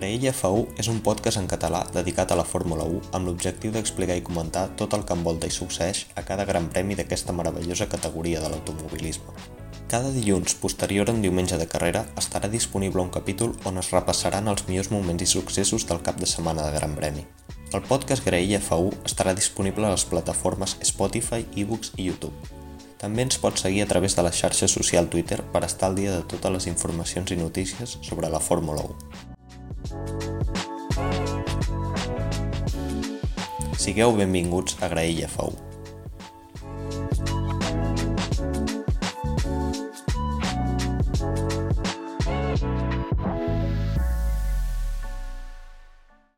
Graella F1 és un podcast en català dedicat a la Fórmula 1 amb l'objectiu d'explicar i comentar tot el que envolta i succeeix a cada gran premi d'aquesta meravellosa categoria de l'automobilisme. Cada dilluns posterior a un diumenge de carrera estarà disponible un capítol on es repassaran els millors moments i successos del cap de setmana de Gran Premi. El podcast Graella F1 estarà disponible a les plataformes Spotify, eBooks i YouTube. També ens pots seguir a través de la xarxa social Twitter per estar al dia de totes les informacions i notícies sobre la Fórmula 1. Sigueu benvinguts a Graella Fou.